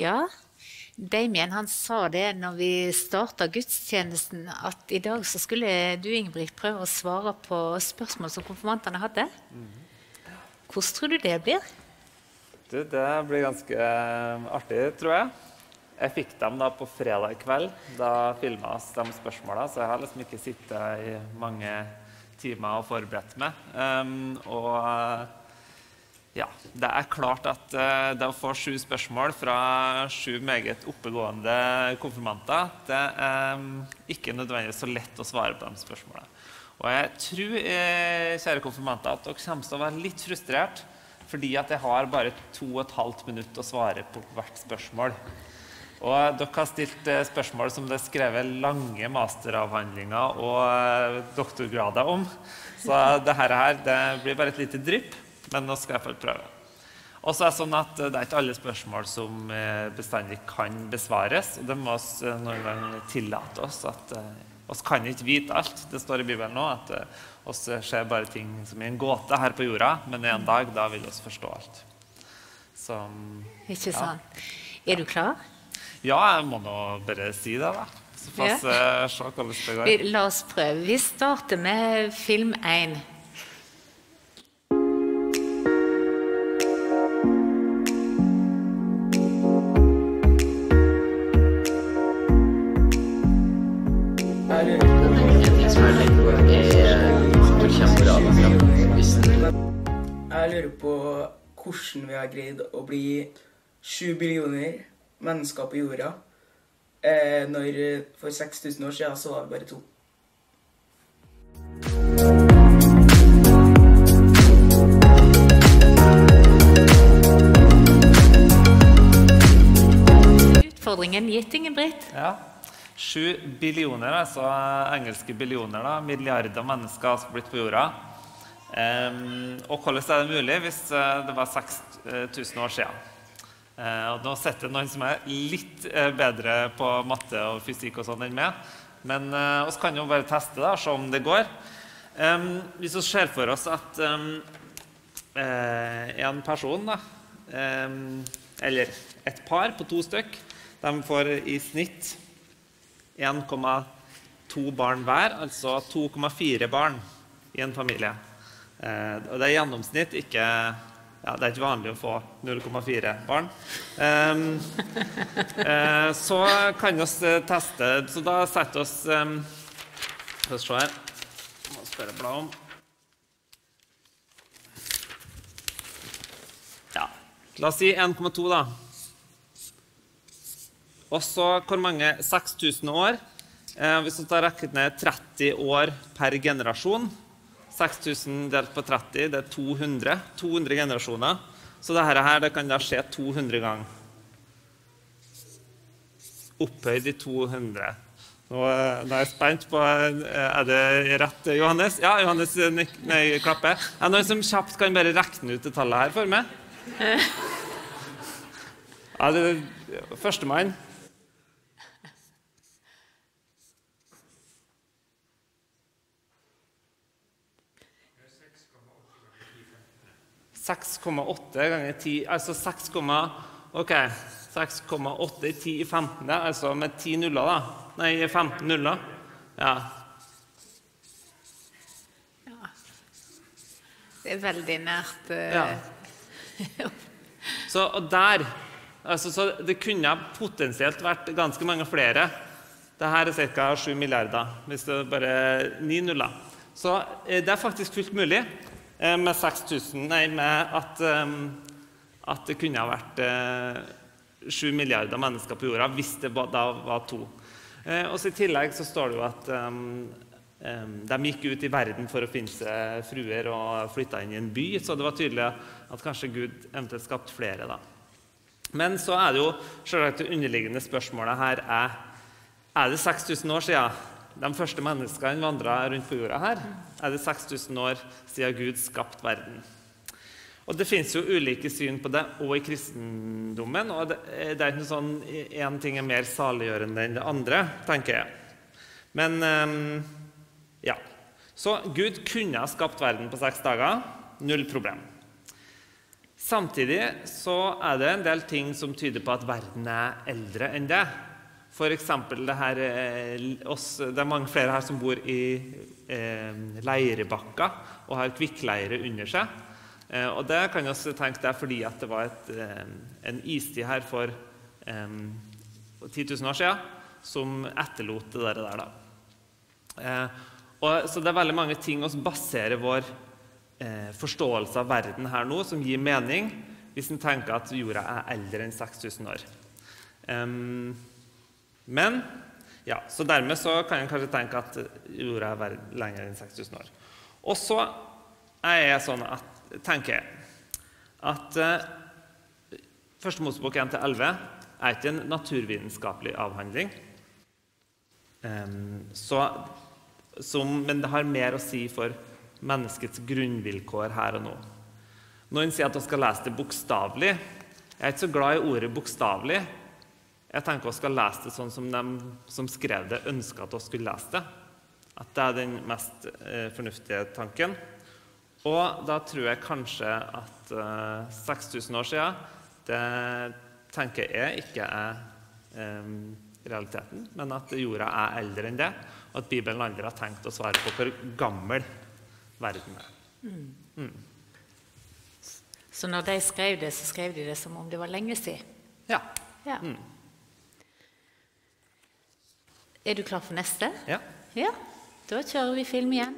Ja, Damien han sa det når vi starta gudstjenesten, at i dag så skulle du Ingebrigt, prøve å svare på spørsmål som konfirmantene hadde. Hvordan tror du det blir? Du, det blir ganske eh, artig, tror jeg. Jeg fikk dem da på fredag kveld. Da filma vi de spørsmåla, så jeg har liksom ikke sittet i mange timer og forberedt meg. Um, og ja, det er klart at uh, det å få sju spørsmål fra sju meget oppegående konfirmanter, det er um, ikke nødvendigvis så lett å svare på de spørsmålene. Og jeg tror eh, kjære konfirmanter, at dere kommer til å være litt frustrert fordi at jeg har bare to og et halvt minutt å svare på hvert spørsmål. Og dere har stilt eh, spørsmål som det er skrevet lange masteravhandlinger og eh, doktorgrader om. Så dette her det blir bare et lite drypp, men nå skal jeg få prøve. Og så er Det sånn at det er ikke alle spørsmål som eh, bestandig kan besvares. og Det må vi noen ganger tillate oss. at Vi kan ikke vite alt. Det står i Bibelen nå at vi ser bare ting som i en gåte her på jorda, men en dag da vil vi forstå alt. Så, ikke sant. Ja. Er du klar? Ja, jeg må nå bare si det, da. Så får vi ja. se hvordan det går. La oss prøve. Vi starter med film én. Jeg lurer på hvordan vi har greid å bli sju billioner mennesker på jorda. Eh, når for 6000 år siden så var vi bare to. Utfordringen gitt, Ingebrigt. Ja. Sju billioner, altså engelske billioner, da, milliarder mennesker har blitt på jorda. Um, og hvordan er det mulig hvis eh, det var 6000 år siden? Eh, og nå sitter det noen som er litt eh, bedre på matte og fysikk og sånn enn meg. Men eh, vi kan jo bare teste det og se om det går. Um, hvis vi ser for oss at um, en person, da, eller et par på to stykk, de får i snitt 1,2 barn hver, altså 2,4 barn i en familie. Uh, og det er gjennomsnitt, ikke ja, Det er ikke vanlig å få 0,4 barn. Um, uh, så kan vi teste Så da setter vi um, Skal vi se her Må spørre blad om. Ja, la oss si 1,2, da. Og så hvor mange 6000 år. Eh, hvis vi tar ned 30 år per generasjon 6000 delt på 30, det er 200. 200 generasjoner. Så dette her, det kan da skje 200 ganger. Opphøyd i 200. Nå, nå er jeg spent på eh, Er det rett, Johannes? Ja, Johannes nei, klapper. Er det noen som kjapt kan bare regne ut det tallet her for meg? Ja, det Førstemann. 6,8 ganger 10 Altså 6, ok, 6,8 i 10 i 15, altså med 10 nuller, da. Nei, 15 nuller. Ja. ja. Det er veldig nært uh... Ja. så, og der altså, Så det kunne potensielt vært ganske mange flere. Dette er ca. 7 milliarder, hvis det er bare 9 nuller. Så eh, det er faktisk fullt mulig. Eh, med 6000 Nei, med at, eh, at det kunne ha vært 7 eh, milliarder mennesker på jorda hvis det da var to. Og I tillegg så står det jo at de gikk ut i verden for å finne seg fruer og flytta inn i en by, så det var tydelig at kanskje Gud eventuelt skapte flere. da. Men så er det jo selvsagt det underliggende spørsmålet her er er det 6000 år siden de første menneskene vandra rundt på jorda her, er det 6000 år siden Gud skapte verden. Og Det fins jo ulike syn på det òg i kristendommen. og det, det er ikke noe sånn én ting er mer saliggjørende enn det andre, tenker jeg. Men um, ja. Så Gud kunne ha skapt verden på seks dager. Null problem. Samtidig så er det en del ting som tyder på at verden er eldre enn det. F.eks. det her eh, oss, Det er mange flere her som bor i eh, leirebakka og har kvikkleire under seg. Eh, og det kan vi tenke det er fordi at det var et, eh, en istid her for eh, 10 000 år siden som etterlot det der. da. Eh, og, så det er veldig mange ting vi baserer vår eh, forståelse av verden her nå, som gir mening hvis en tenker at jorda er eldre enn 6000 år. Um, men ja, så dermed så kan en kanskje tenke at jorda er lenger enn 6000 år. Og så er jeg sånn at, tenker jeg at uh, Første Mosebok 1-11 er ikke en naturvitenskapelig avhandling. Um, så, som, men det har mer å si for menneskets grunnvilkår her og nå. Noen sier at vi skal lese det bokstavelig. Jeg er ikke så glad i ordet 'bokstavelig'. Jeg tenker vi skal lese det sånn som de som skrev det, ønska at vi skulle lese det. At det er den mest eh, fornuftige tanken. Og da tror jeg kanskje at eh, 6000 år siden, det tenker jeg ikke er eh, realiteten, men at jorda er eldre enn det, og at Bibelen aldri har tenkt å svare på hvor gammel verden er. Mm. Mm. Så når de skrev det, så skrev de det som om det var lenge siden? Ja. ja. Mm. Er du klar for neste? Ja. ja. Da kjører vi film igjen.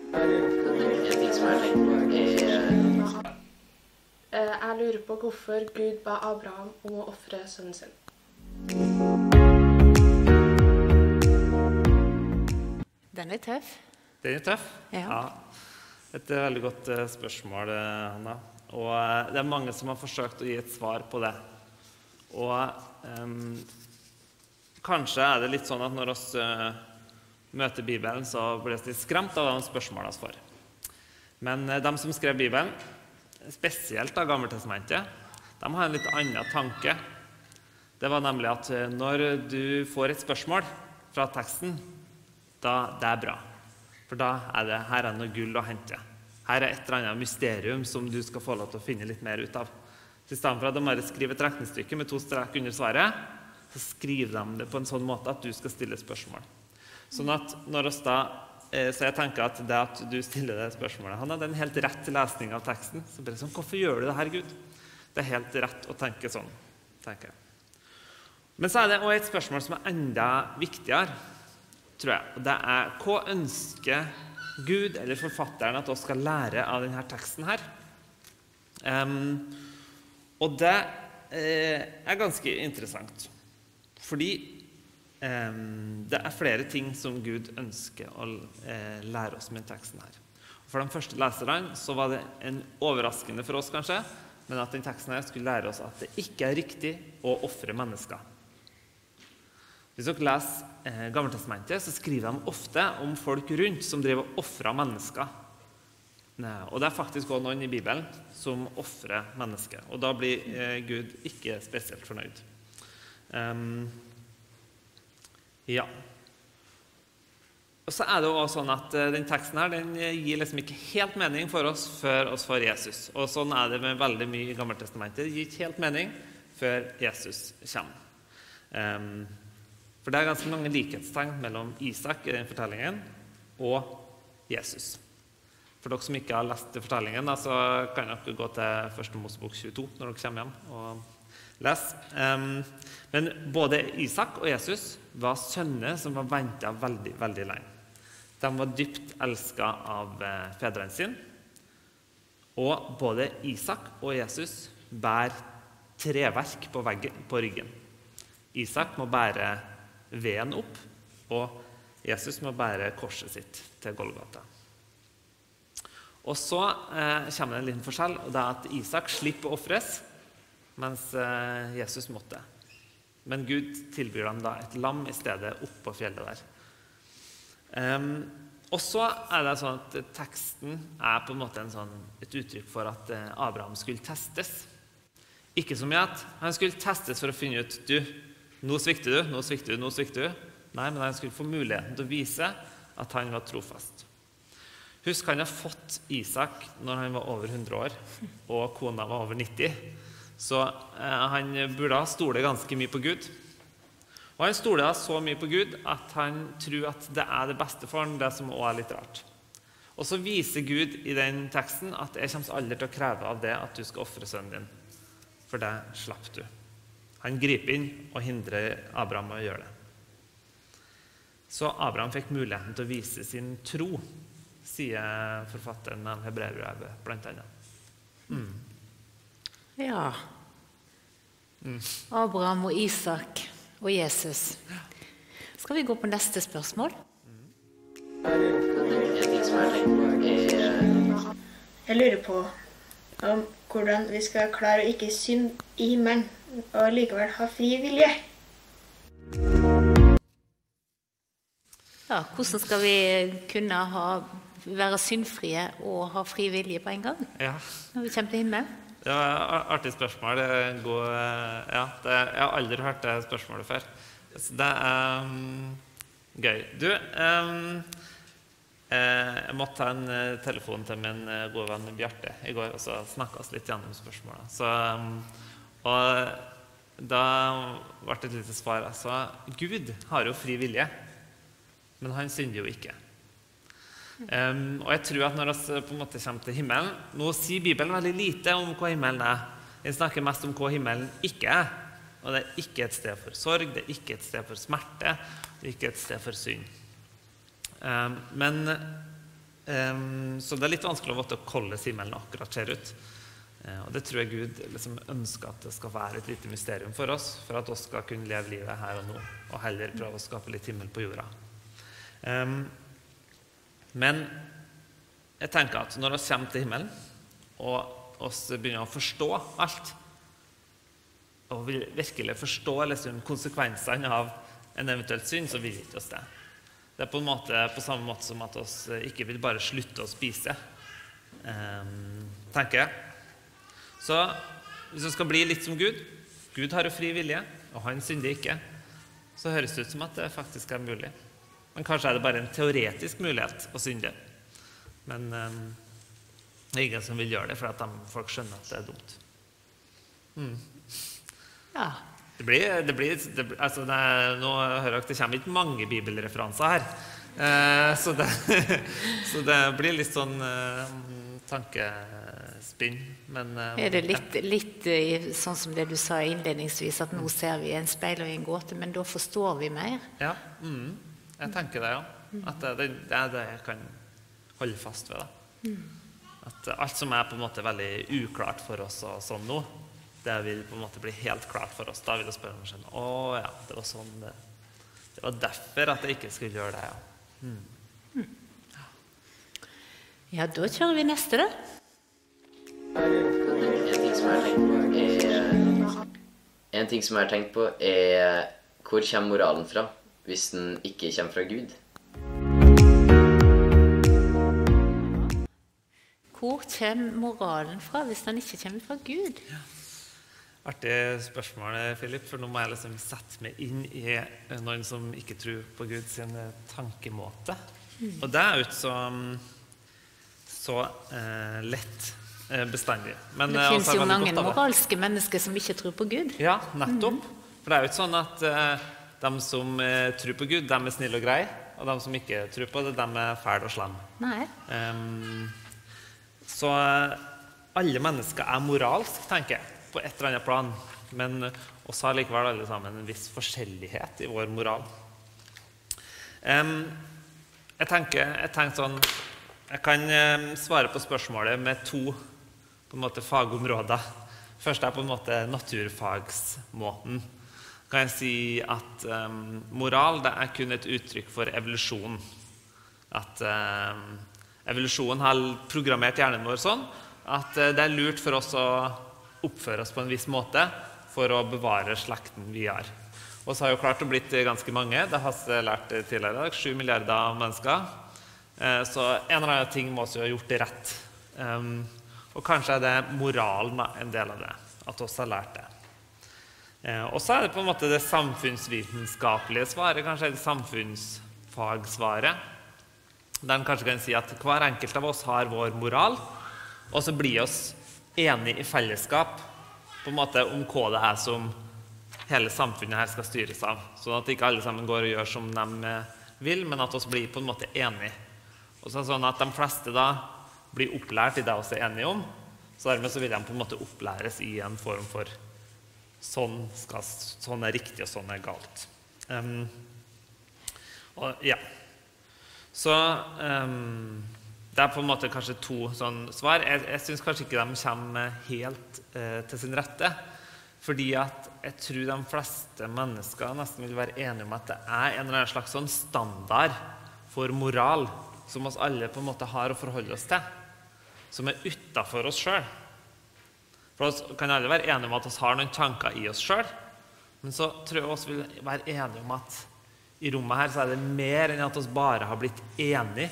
Eh, jeg lurer på hvorfor Gud ba Abraham om å ofre sønnen sin. Den er tøff. Den er tøff? Ja. ja. Et veldig godt eh, spørsmål, eh, Hanna. Og eh, det er mange som har forsøkt å gi et svar på det. Og um, kanskje er det litt sånn at når vi uh, møter Bibelen, så blir vi litt skremt av de spørsmålene vi får. Men uh, de som skrev Bibelen, spesielt av Gammeltestamentet, de har en litt annen tanke. Det var nemlig at når du får et spørsmål fra teksten, da det er bra. For da er det her er noe gull å hente. Her er et eller annet mysterium som du skal få lov til å finne litt mer ut av. Så stedet for at de bare skriver et regnestykke med to strek under svaret, så skriver de det på en sånn måte at du skal stille spørsmål. Sånn at når oss da, eh, Så jeg tenker at det at du stiller det spørsmålet Han hadde en helt rett lesning av teksten. Så bare sånn, Hvorfor gjør du det her, Gud? Det er helt rett å tenke sånn. tenker jeg. Men så er det også et spørsmål som er enda viktigere tror jeg. Og det er hva ønsker Gud eller forfatteren at vi skal lære av denne teksten her? Um, og det eh, er ganske interessant. Fordi eh, det er flere ting som Gud ønsker å eh, lære oss med teksten her. For de første leserne så var det en overraskende for oss, kanskje, men at den teksten her skulle lære oss at det ikke er riktig å ofre mennesker. Hvis dere leser eh, Gammeltestamentet, så skriver de ofte om folk rundt som driver og ofrer mennesker. Og det er faktisk også noen i Bibelen som ofrer mennesker. Og da blir eh, Gud ikke spesielt fornøyd. Um, ja. Og så er det også sånn at uh, den teksten her, den gir liksom ikke helt mening for oss før oss får Jesus. Og sånn er det med veldig mye i Gammeltestamentet. Det gir ikke helt mening før Jesus kommer. Um, for det er ganske mange likhetstegn mellom Isak i den fortellingen og Jesus. For dere som ikke har lest fortellingen, så kan dere gå til 1. Mosebok 22 når dere kommer hjem og leser. Men både Isak og Jesus var sønner som var venta veldig, veldig lenge. De var dypt elska av eh, fedrene sine. Og både Isak og Jesus bærer treverk på, veggen, på ryggen. Isak må bære veden opp, og Jesus må bære korset sitt til Golgata. Og Så eh, kommer det en liten forskjell, og det er at Isak slipper å ofres, mens eh, Jesus måtte. Men Gud tilbyr dem da et lam i stedet oppå fjellet der. Um, og så er det sånn at Teksten er på en måte en sånn, et uttrykk for at eh, Abraham skulle testes. Ikke så mye at han skulle testes for å finne ut du, nå svikter du, nå svikter du, nå svikter du. Nei, men han skulle få muligheten til å vise at han var trofast. Husk, han har fått Isak når han var over 100 år, og kona var over 90. Så eh, han burde stole ganske mye på Gud. Og han stoler så mye på Gud at han tror at det er det beste for ham, det som også er litt rart. Og så viser Gud i den teksten at jeg kommer aldri til å kreve av det at du skal ofre sønnen din. For det slapp du. Han griper inn og hindrer Abraham å gjøre det. Så Abraham fikk muligheten til å vise sin tro, sier forfatteren av hebreerbrevet, bl.a. Mm. Ja. Abraham og Isak og Jesus. Skal vi gå på neste spørsmål? Jeg lurer på om hvordan vi skal klare å ikke synde i himmelen og likevel ha fri vilje. Ja, hvordan skal vi kunne ha, være syndfrie og ha fri vilje på en gang Ja, når vi kommer til himmelen? Det var artig spørsmål. God, ja, det, jeg har aldri hørt det spørsmålet før. Så det er um, gøy. Du, um, eh, jeg måtte ta en eh, telefon til min eh, gode venn Bjarte i går, og så oss litt gjennom spørsmåla. Um, og da ble det et lite svar. Altså, Gud har jo fri vilje, men han synder jo ikke. Um, og jeg tror at når vi på en måte kommer til himmelen Nå sier Bibelen veldig lite om hva himmelen er. Den snakker mest om hva himmelen ikke er. Og det er ikke et sted for sorg, det er ikke et sted for smerte, det er ikke et sted for synd. Um, men um, Så det er litt vanskelig å vite hvordan himmelen akkurat ser ut. Uh, og det tror jeg Gud liksom ønsker at det skal være et lite mysterium for oss, for at vi skal kunne leve livet her og nå, og heller prøve å skape litt himmel på jorda. Um, men jeg tenker at når vi kommer til himmelen, og vi begynner å forstå alt, og vil virkelig forstå liksom, konsekvensene av en eventuell synd, så vil ikke oss det. Det er på måte på samme måte som at vi ikke vil bare slutte å spise, um, tenker jeg. Så hvis vi skal bli litt som Gud Gud har jo fri vilje, og han synder ikke. Så høres det ut som at det faktisk er mulig. Men kanskje er det bare en teoretisk mulighet å synde. Men um, det er ingen som vil gjøre det, for at de, folk skjønner at det er dumt. Mm. Ja. Det blir, det blir det, altså det, Nå hører dere det kommer ikke mange bibelreferanser her. Eh, så, det, så, det, blir litt sånn eh, tankespinn. Men eh, Er det litt, litt eh, sånn som det du sa innledningsvis, at nå ser vi en speil og en gåte, men da forstår vi mer? Ja. Mm, jeg tenker det, ja. At det, det, er det jeg kan holde fast ved. da. At alt som er på en måte veldig uklart for oss og sånn nå, det vil på en måte bli helt klart for oss. Da vil jeg spørre meg selv Å ja, det var sånn det Det var derfor at jeg ikke skulle gjøre det. ja. Ja, da kjører vi neste, da. En ting som jeg har tenkt på, er hvor kommer moralen fra hvis den ikke kommer fra Gud? Hvor kommer moralen fra hvis den ikke kommer fra Gud? Artig spørsmål, Philip, for nå må jeg liksom sette meg inn i noen som ikke tror på Gud sin tankemåte. Og det er jo ikke så, så eh, lett eh, bestandig. Men, Det eh, fins altså, jo mange moralske mennesker som ikke tror på Gud. Ja, nettopp. For det er jo ikke sånn at eh, de som eh, tror på Gud, de er snille og greie, og de som ikke tror på det, de er fæle og slemme. Ehm, så eh, alle mennesker er moralsk, tenker jeg, på et eller annet plan. Men oss har likevel alle sammen en viss forskjellighet i vår moral. Um, jeg tenker, jeg tenker sånn Jeg kan um, svare på spørsmålet med to på en måte, fagområder. Først er på en måte naturfagsmåten. Kan jeg si at um, moral det er kun et uttrykk for evolusjon. At um, evolusjonen har programmert hjernen vår sånn at eh, det er lurt for oss å oppføre oss på en viss måte for å bevare slekten vi har. Og så har jo klart å blitt ganske mange. Det har vi lært tidligere i dag. Sju milliarder mennesker. Eh, Så en eller annen ting må vi jo ha gjort det rett. Um, og kanskje er det moralen en del av det. At vi har lært det. Eh, Og så er det på en måte det samfunnsvitenskapelige svaret, kanskje det samfunnsfagsvaret. Der en kanskje kan si at hver enkelt av oss har vår moral, og så blir oss enige i fellesskap på en måte om hva det er som hele samfunnet her skal styres av. Sånn at ikke alle sammen går og gjør som de vil, men at vi blir på en måte enige. Og så er det sånn at De fleste da blir opplært i det vi er enige om. Så dermed så vil de på en måte opplæres i en form for sånn, skal, sånn er riktig, og sånn er galt. Um, og, ja. Så um, det er på en måte kanskje to sånn svar. Jeg, jeg syns kanskje ikke de kommer helt eh, til sin rette. Fordi at jeg tror de fleste mennesker nesten vil være enige om at det er en eller annen slags sånn standard for moral som oss alle på en måte har å forholde oss til, som er utafor oss sjøl. For oss kan alle være enige om at vi har noen tanker i oss sjøl, men så tror jeg vi vil være enige om at i rommet her så er det mer enn at vi bare har blitt enige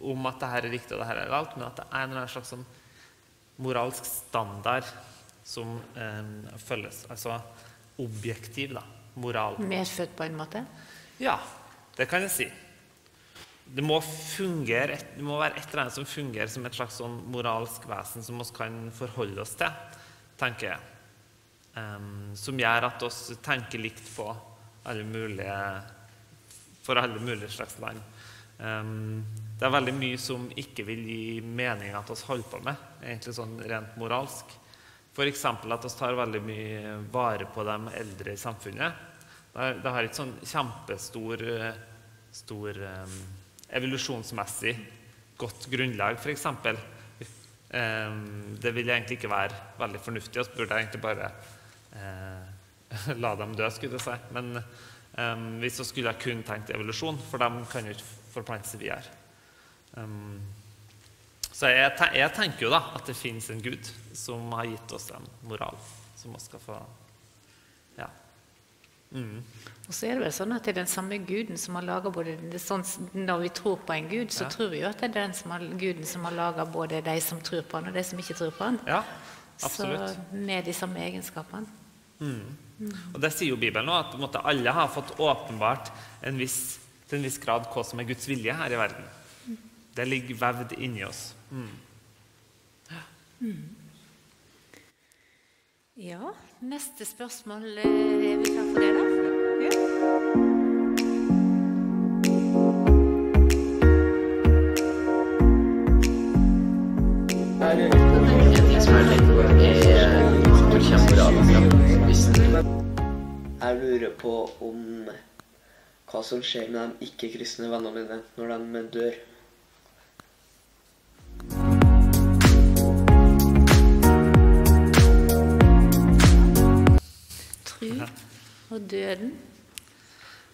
om at det her er riktig og det her er galt, men at det er en slags sånn moralsk standard som eh, følges. Altså objektiv da, moral. Medfødt på en måte? Ja, det kan jeg si. Det må, fungere, det må være et eller annet som fungerer som et slags sånn moralsk vesen som vi kan forholde oss til, tenker jeg. Um, som gjør at vi tenker likt på alle mulige for alle mulige slags land. Um, det er veldig mye som ikke vil gi mening at vi holder på med, egentlig sånn rent moralsk. F.eks. at vi tar veldig mye vare på de eldre i samfunnet. Det har ikke sånn kjempestor stor, um, evolusjonsmessig godt grunnlag, f.eks. Um, det vil egentlig ikke være veldig fornuftig. Vi burde egentlig bare uh, la dem dø, skulle jeg si. Men um, hvis vi skulle kun tenkt evolusjon, for de kan jo ikke forplante seg videre. Um, så jeg, jeg, tenker jo da at det fins en Gud som har gitt oss en moral som vi skal få. Mm. Og så er det vel sånn at det er den samme guden som har laga både sånn, Når vi tror på en gud, så ja. tror vi jo at det er den som har, guden som har laga både de som tror på han, og de som ikke tror på han. Ja, absolutt. Så med de samme egenskapene. Mm. Mm. Og det sier jo Bibelen nå, at måte, alle har fått åpenbart en viss, til en viss grad hva som er Guds vilje her i verden. Det ligger vevd inni oss. Mm. Ja, neste spørsmål Er vi klar for det, da? Jeg lurer på om hva som skjer med de ikke-kristne vennene mine når de dør. Og døden?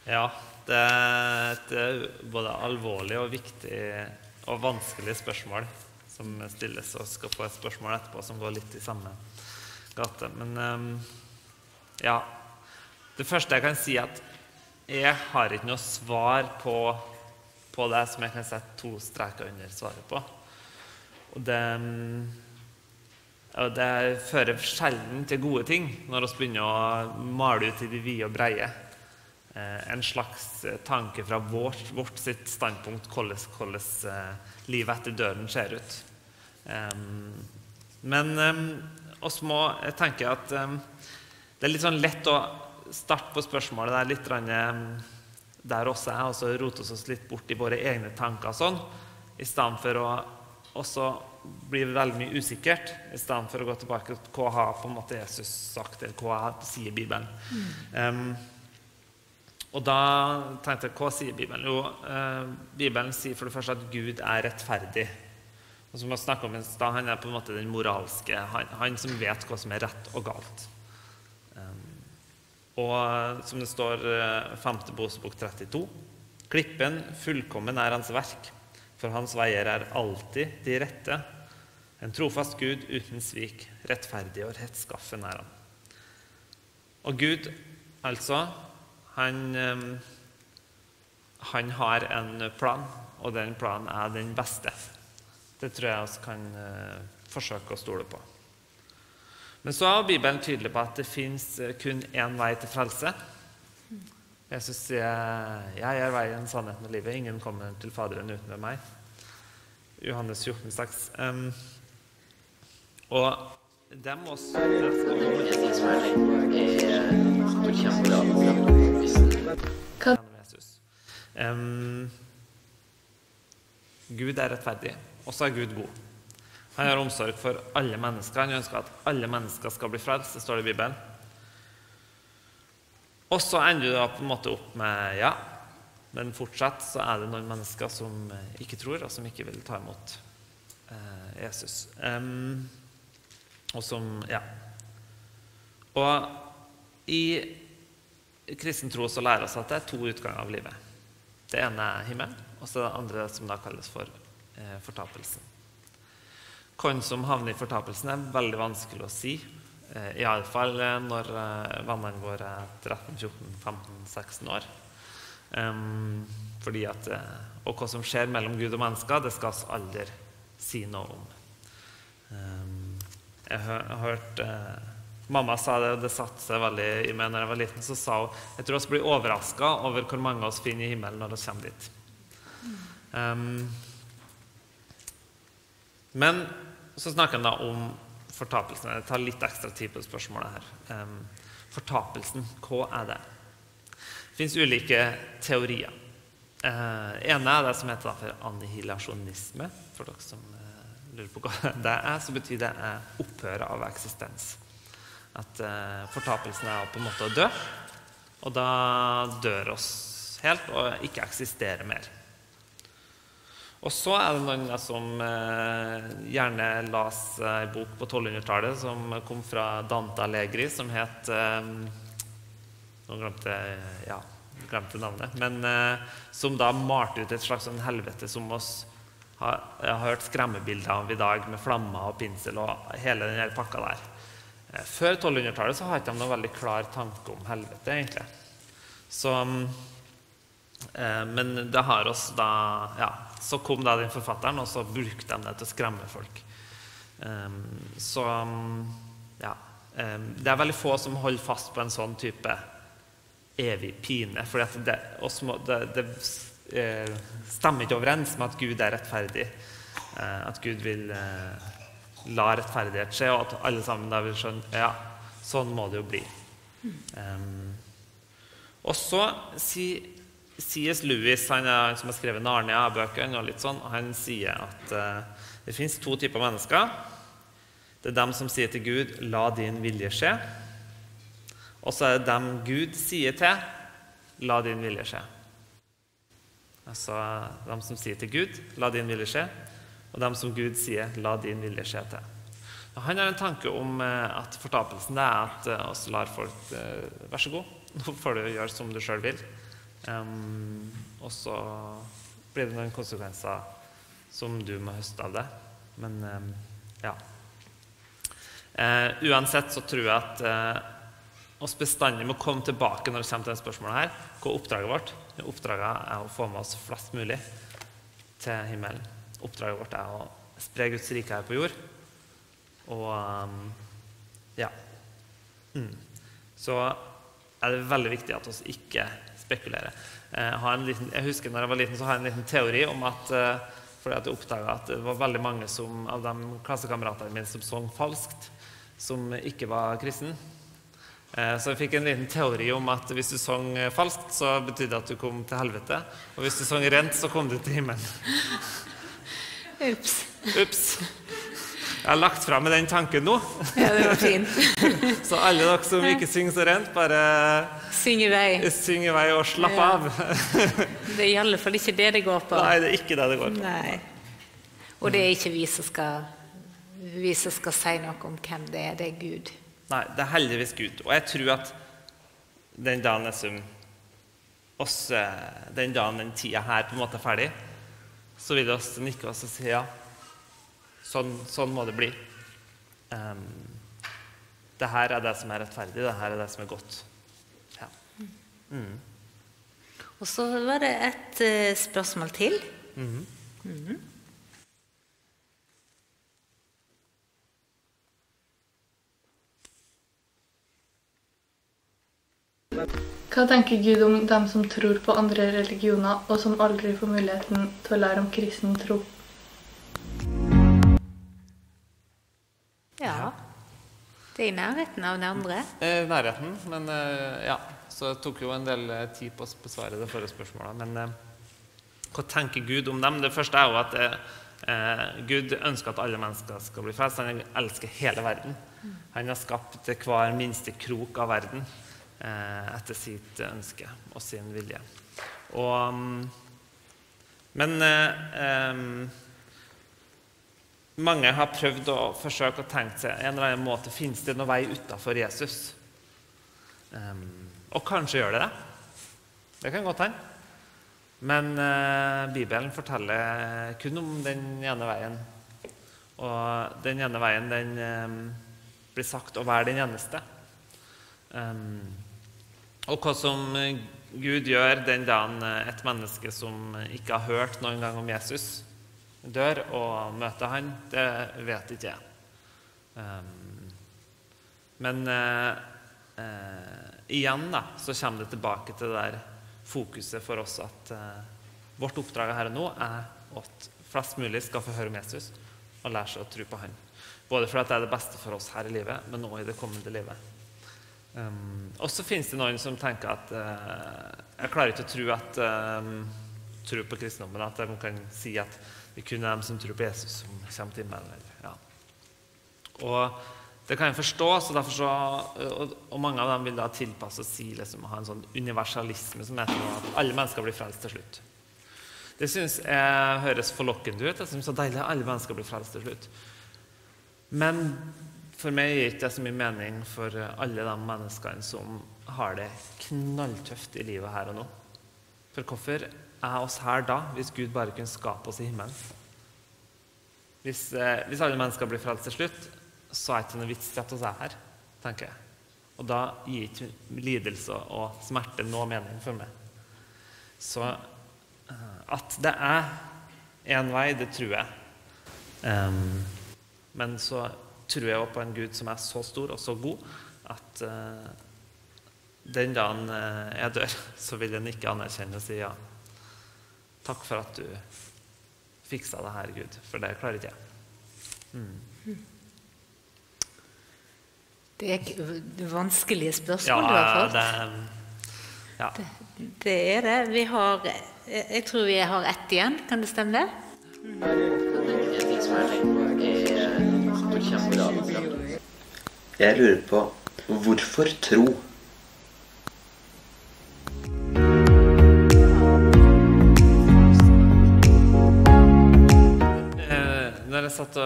Ja, det er et eh, både alvorlig og viktig og vanskelig spørsmål som stilles, og skal få et spørsmål etterpå som går litt i samme gate. Men ehm, ja Det første jeg kan si, er at jeg har ikke noe svar på, på det som jeg kan sette to streker under svaret på. Og det ehm, og det fører sjelden til gode ting når vi begynner å male ut i de vide og breie. Eh, en slags tanke fra vårt, vårt sitt standpunkt hvordan, hvordan eh, livet etter døden ser ut. Men oss må tenke at det er litt sånn lett å starte på spørsmålet der litt der også er, og så rote oss litt bort i våre egne tanker sånn, i stedet for å også blir veldig mye usikkert, i stedet for å gå tilbake til hva har på en måte Jesus sagt, eller hva sier Bibelen. Mm. Um, og da tenkte jeg hva sier Bibelen? Jo, uh, Bibelen sier for det første at Gud er rettferdig. Og som jeg om da, Han er på en måte den moralske, han, han som vet hva som er rett og galt. Um, og som det står uh, 5. Mosebok 32.: Klippen fullkommen er hans verk, for hans veier er alltid de rette. En trofast Gud uten svik, rettferdig og rettskaffen er han. Og Gud, altså, han, han har en plan, og den planen er den beste. Det tror jeg vi kan eh, forsøke å stole på. Men så er Bibelen tydelig på at det fins eh, kun én vei til frelse. Jesus sier 'Jeg er veien, sannheten og livet'. Ingen kommer til Faderen uten meg. Johannes 14, 6. Um, og dem også. Em, Gud er rettferdig, og så er Gud god. Han har omsorg for alle mennesker. Han ønsker at alle mennesker skal bli frelst. Det står det i Bibelen. Og så ender du da på en måte opp med ja, men fortsatt så er det noen mennesker som ikke tror, og som ikke vil ta imot eh, Jesus. Em, og som Ja. Og i kristen tro så lærer oss at det er to utganger av livet. Det ene er himmelen, og så det andre som da kalles for eh, fortapelsen. Hvem som havner i fortapelsen, er veldig vanskelig å si. Eh, Iallfall eh, når eh, vennene våre er 13-14-15-16 år. Um, fordi at, eh, og hva som skjer mellom Gud og mennesker, det skal vi aldri si noe om. Em, jeg har hørt eh, Mamma sa det, og det satte seg veldig i meg når jeg var liten. Så sa hun jeg tror vi blir overraska over hvor mange av oss finner i himmelen når vi kommer dit. Um, men så snakker han da om fortapelsen. Jeg tar litt ekstra tid på spørsmålet her. Um, fortapelsen, hva er det? Det fins ulike teorier. Eh, ene er det som heter for annihilasjonisme. For dere som eh, lurer på hva det er, så betyr det opphøret av eksistens. At eh, fortapelsen er på en måte å dø, og da dør oss helt og ikke eksisterer mer. Og så er det noen som eh, gjerne las ei bok på 1200-tallet som kom fra Dante Allegri, som het eh, Nå glemte jeg ja, glemte navnet. Men eh, som da malte ut et slags sånn helvete som oss jeg har hørt skremmebilder av i dag, med flammer og pinsel og hele den pakka der. Eh, Før 1200-tallet så har ikke de noen veldig klar tanke om helvete, egentlig. Så Eh, Men det har oss da ja, Så kom da den forfatteren, og så brukte de det til å skremme folk. Um, så ja um, Det er veldig få som holder fast på en sånn type evig pine. For det, det, det eh, stemmer ikke overens med at Gud er rettferdig. Eh, at Gud vil eh, la rettferdighet skje, og at alle sammen da vil skjønne ja, sånn må det jo bli. Um, og så sier C.S. Lewis, han er, som har skrevet Narnia-bøkene, og litt sånn, han sier at uh, det fins to typer mennesker. Det er dem som sier til Gud 'la din vilje skje'. Og så er det dem Gud sier til 'la din vilje skje'. Altså de som sier til Gud 'la din vilje skje', og de som Gud sier 'la din vilje skje' til. Og han har en tanke om eh, at fortapelsen er at eh, oss lar folk eh, Vær så god, nå får du gjøre som du sjøl vil. Um, og så blir det noen konsekvenser som du må høste av det. Men um, ja. Uh, uansett så tror jeg at uh, oss bestandig må komme tilbake når det kommer til dette spørsmålet her. Hva oppdraget vårt? Oppdraget er å få med oss flest mulig til himmelen. Oppdraget vårt er å spre Guds rike her på jord. Og um, ja. Mm. Så er det veldig viktig at vi ikke spekulerer. Eh, Jeg, liten, jeg husker når jeg var liten, så har jeg en liten teori om at uh, fordi at jeg oppdaga at det var veldig mange som, av de klassekameratene mine som sang falskt, som ikke var kristen. Eh, Så jeg fikk en liten teori om at hvis du sang falskt, så betydde det at du kom til helvete. Og hvis du sang rent, så kom du til himmelen. Ups. Ups. Jeg har lagt fra meg den tanken nå. Ja, det var fint. Så alle dere som ikke synger så rent, bare Syng i vei. syng i vei og slapp Ja. av. Det er i alle fall ikke det det går på. Nei, det er ikke det det går på. Nei. Og det er ikke vi som skal, vi som skal si noe om hvem det er. Det er Gud. Nei, det er heldigvis Gud. Og jeg tror at den dagen liksom oss, den dagen den tida her på en måte er ferdig, så vil oss nikke oss og si ja, sånn, sånn må det bli. Um, det her er det som er rettferdig, det her er det som er godt. Ja. Mm. Og så var det et uh, spørsmål til. Hva tenker Gud om dem som tror på andre religioner, og som aldri får muligheten til å lære om kristen tro? Ja. Det er i nærheten av det andre. Eh, nærheten, men eh, ja. Så det tok jo en del eh, tid på å besvare det forrige spørsmålet. Men eh, hva tenker Gud om dem? Det første er jo at eh, Gud ønsker at alle mennesker skal bli frelst. Han elsker hele verden. Han har skapt hver minste krok av verden etter sitt ønske og sin vilje. Og, mm, men eh, mange har prøvd å forsøke å tenke seg en eller annen måte Fins det noen vei utafor Jesus? Eh, og kanskje gjør det det. Det kan godt hende. Men eh, Bibelen forteller kun om den ene veien. Og den ene veien den eh, blir sagt å være den eneste. Em, og hva som eh, Gud gjør den dagen eh, et menneske som ikke har hørt noen gang om Jesus, dør og møter han, det vet ikke jeg. Men eh, igjen da, så kommer det tilbake til det der fokuset for oss at vårt oppdrag her og nå er at flest mulig skal få høre om Jesus og lære seg å tro på han. Både fordi det er det beste for oss her i livet, men også i det kommende livet. Um, og så finnes det noen som tenker at uh, Jeg klarer ikke å tro at um, tro på kristendommen, at de kan si at det kun er dem som tror på Jesus, som kommer til himmelen. Ja. Og det kan jeg forstå, så derfor så, og, og mange av dem vil da tilpasse og si liksom, ha en sånn universalisme som heter at alle mennesker blir frelst til slutt. Det syns jeg høres forlokkende ut. Jeg synes det er så deilig at alle mennesker blir frelst til slutt. Men for meg gir ikke det så mye mening for alle de menneskene som har det knalltøft i livet her og nå. For hvorfor er oss her da, hvis Gud bare kunne skape oss i himmelen? Hvis, eh, hvis alle mennesker blir frelst til slutt, så er det ikke noe vits i at vi er her, tenker jeg. Og da gir ikke lidelse og smerte noe mening for meg. Så eh, at det er én vei, det tror jeg. Um, men så tror jeg på en Gud som er så stor og så god at uh, den dagen eh, jeg dør, så vil han ikke anerkjenne og si ja. Takk for at du fiksa det her, Gud, for det klarer ikke jeg. Det er vanskelige Ja, spørsmål du har fått. det, ja. Det er det. Vi har Jeg tror vi har ett igjen. Kan det stemme det? En Jeg lurer på hvorfor tro? Eh, når, jeg og,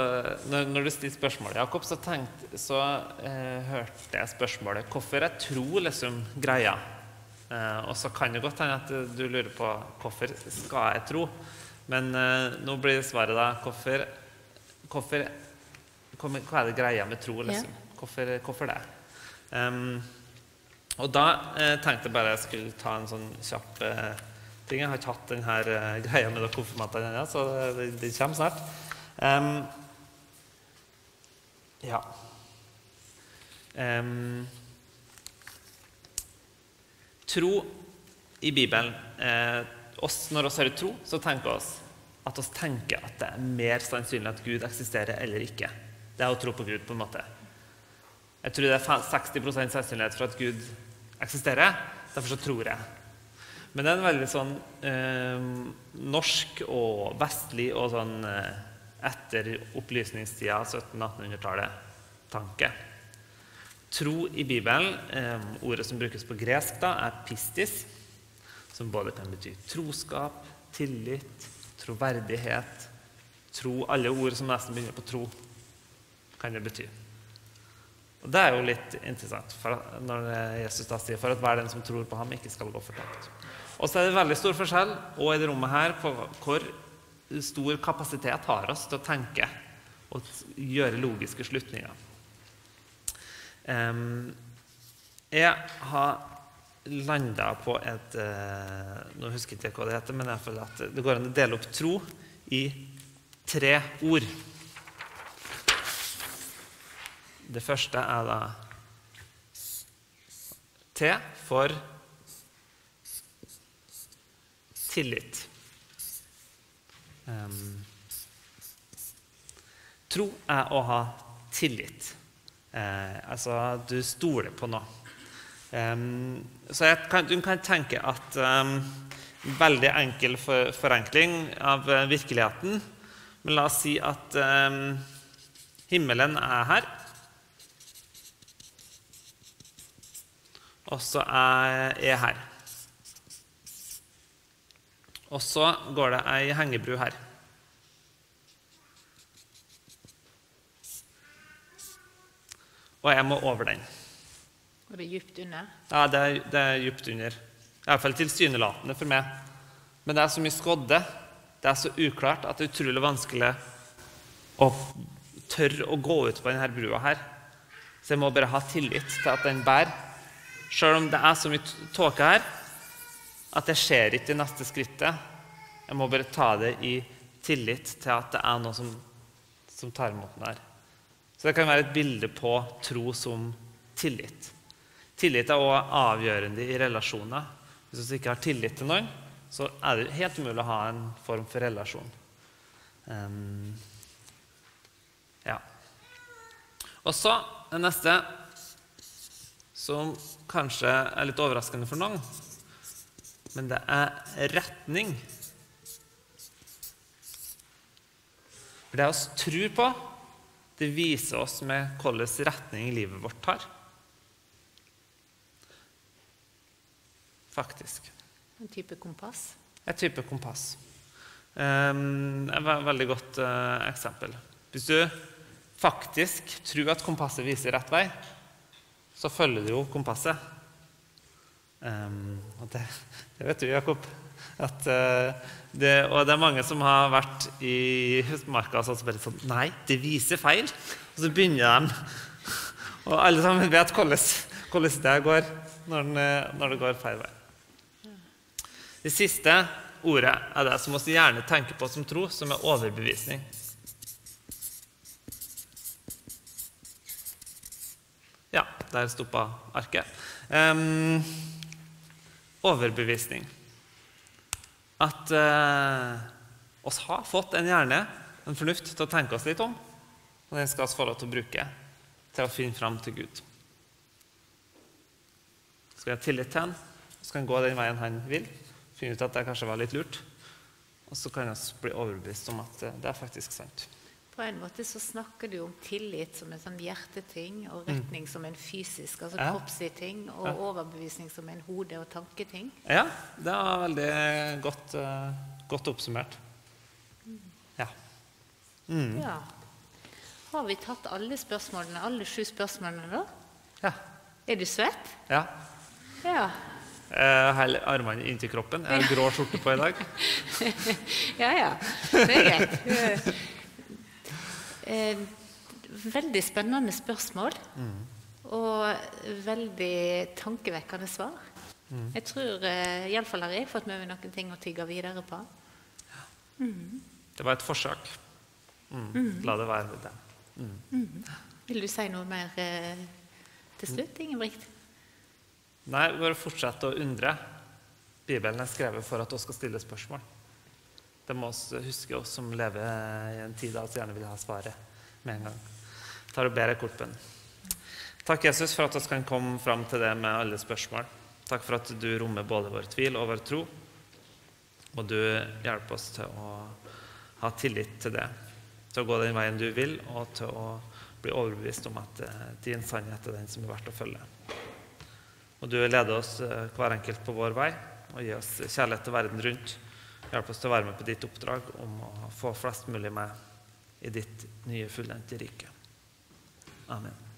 når, når du stilte spørsmålet, Jakob, så, tenkte, så eh, hørte jeg spørsmålet hvorfor er tro liksom greia? Eh, og så kan det godt hende at du lurer på hvorfor skal jeg tro? Men eh, nå blir svaret da hvorfor, hvorfor hva er det greia med tro? liksom? Hvorfor, hvorfor det? Um, og da eh, tenkte jeg bare jeg skulle ta en sånn kjapp eh, ting. Jeg har ikke hatt denne eh, greia med konfirmantene ennå, så det, det kommer snart. Um, ja. Um, tro i Bibelen eh, oss, Når vi hører tro, så tenker vi at vi tenker at det er mer sannsynlig at Gud eksisterer eller ikke. Det er å tro på Gud, på en måte. Jeg tror det er 60% sannsynlighet for at Gud eksisterer. Derfor så tror jeg. Men det er en veldig sånn eh, norsk og vestlig og sånn eh, etter opplysningstida, 1700-1800-tallet, tanke. Tro i Bibelen, eh, ordet som brukes på gresk, da, er pistis, som både kan bety troskap, tillit, troverdighet Tro, Alle ord som nesten begynner på tro, kan det bety. Og Det er jo litt interessant at- når Jesus da sier for at hver den som tror på ham, ikke skal gå fortapt. Og så er det veldig stor forskjell og i det rommet her på hvor stor kapasitet har oss til å tenke og gjøre logiske slutninger. Um, jeg har landa på et uh, Nå husker jeg ikke hva det heter, men jeg føler at det går an å dele opp tro i tre ord. Det første er da T for tillit. Um, tro er å ha tillit. Uh, altså du stoler på noe. Um, så kan, du kan tenke at um, Veldig enkel for, forenkling av uh, virkeligheten. Men la oss si at himmelen er her. Og så er jeg her. Og så går det ei hengebru her. Og jeg må over den. Og det er dypt under? Ja, det er, det er dypt under. Iallfall tilsynelatende for meg. Men det er så mye skodde, det er så uklart, at det er utrolig vanskelig å tørre å gå ut på denne brua her. Så jeg må bare ha tillit til at den bærer. Sjøl om det er så mye tåke her at jeg ser ikke det neste skrittet. Jeg må bare ta det i tillit til at det er noe som, som tar imot den her. Så det kan være et bilde på tro som tillit. Tillit er også avgjørende i relasjoner. Hvis vi ikke har tillit til noen, så er det helt umulig å ha en form for relasjon. Um, ja. Og så det neste, som kanskje er litt overraskende for noen, men det er retning. For det vi tror på det viser oss med hvilken retning livet vårt tar. Faktisk. En type kompass? Et type kompass. Um, et veldig godt uh, eksempel. Hvis du faktisk tror at kompasset viser rett vei, så følger du jo kompasset. Um, og det, det, vet du, Jakob. At, uh, det, og det er mange som har vært i marka og så bare sånn Nei, det viser feil. Og så begynner de Og alle sammen vet hvordan, hvordan det går når, den, når, det går feil vei. Det siste ordet er det som vi gjerne tenker på som tro, som er overbevisning. Ja, der stoppa arket. Um, overbevisning at uh, oss har fått en hjerne, en fornuft, til å tenke oss litt om. Og den skal vi få lov til å bruke til å finne fram til Gud. Skal vi ha tillit til han, så kan han gå den veien han vil. Finne ut at det kanskje var litt lurt. Og så kan vi bli overbevist om at det er faktisk sant. På en måte så snakker du om tillit som en sånn hjerteting, og mm. retning som en fysisk, altså ja. kroppslig ting, og ja. overbevisning som en hode- og tanketing. Ja, det var veldig godt, uh, godt oppsummert. Ja. Mm. ja. Har vi tatt alle spørsmålene, alle sju spørsmålene, da? Ja. Er du svett? Ja. ja. Jeg holder armene inntil kroppen. Jeg har grå skjorte på i dag. ja, ja. Det er greit. Eh, veldig spennende spørsmål. Mm. Og veldig tankevekkende svar. Mm. Jeg tror eh, iallfall har jeg fått med meg noen ting å tygge videre på. Mm. Det var et forsøk. Mm. Mm. La det være med det. Mm. Mm. Vil du si noe mer eh, til slutt, Ingebrigt? Nei, bare fortsett å undre. Bibelen er skrevet for at du skal stille spørsmål. Det må vi huske, oss som lever i en tid vi gjerne vil ha svaret med en gang. Tar og ber ei kort bønn. Takk, Jesus, for at vi kan komme fram til det med alle spørsmål. Takk for at du rommer både vår tvil og vår tro. Og du hjelper oss til å ha tillit til det, til å gå den veien du vil, og til å bli overbevist om at eh, din sannhet er den som er verdt å følge. Og du leder oss eh, hver enkelt på vår vei og gir oss kjærlighet til verden rundt. Hjelp oss til å være med på ditt oppdrag om å få flest mulig med i ditt nye, fullendte rike. Amen.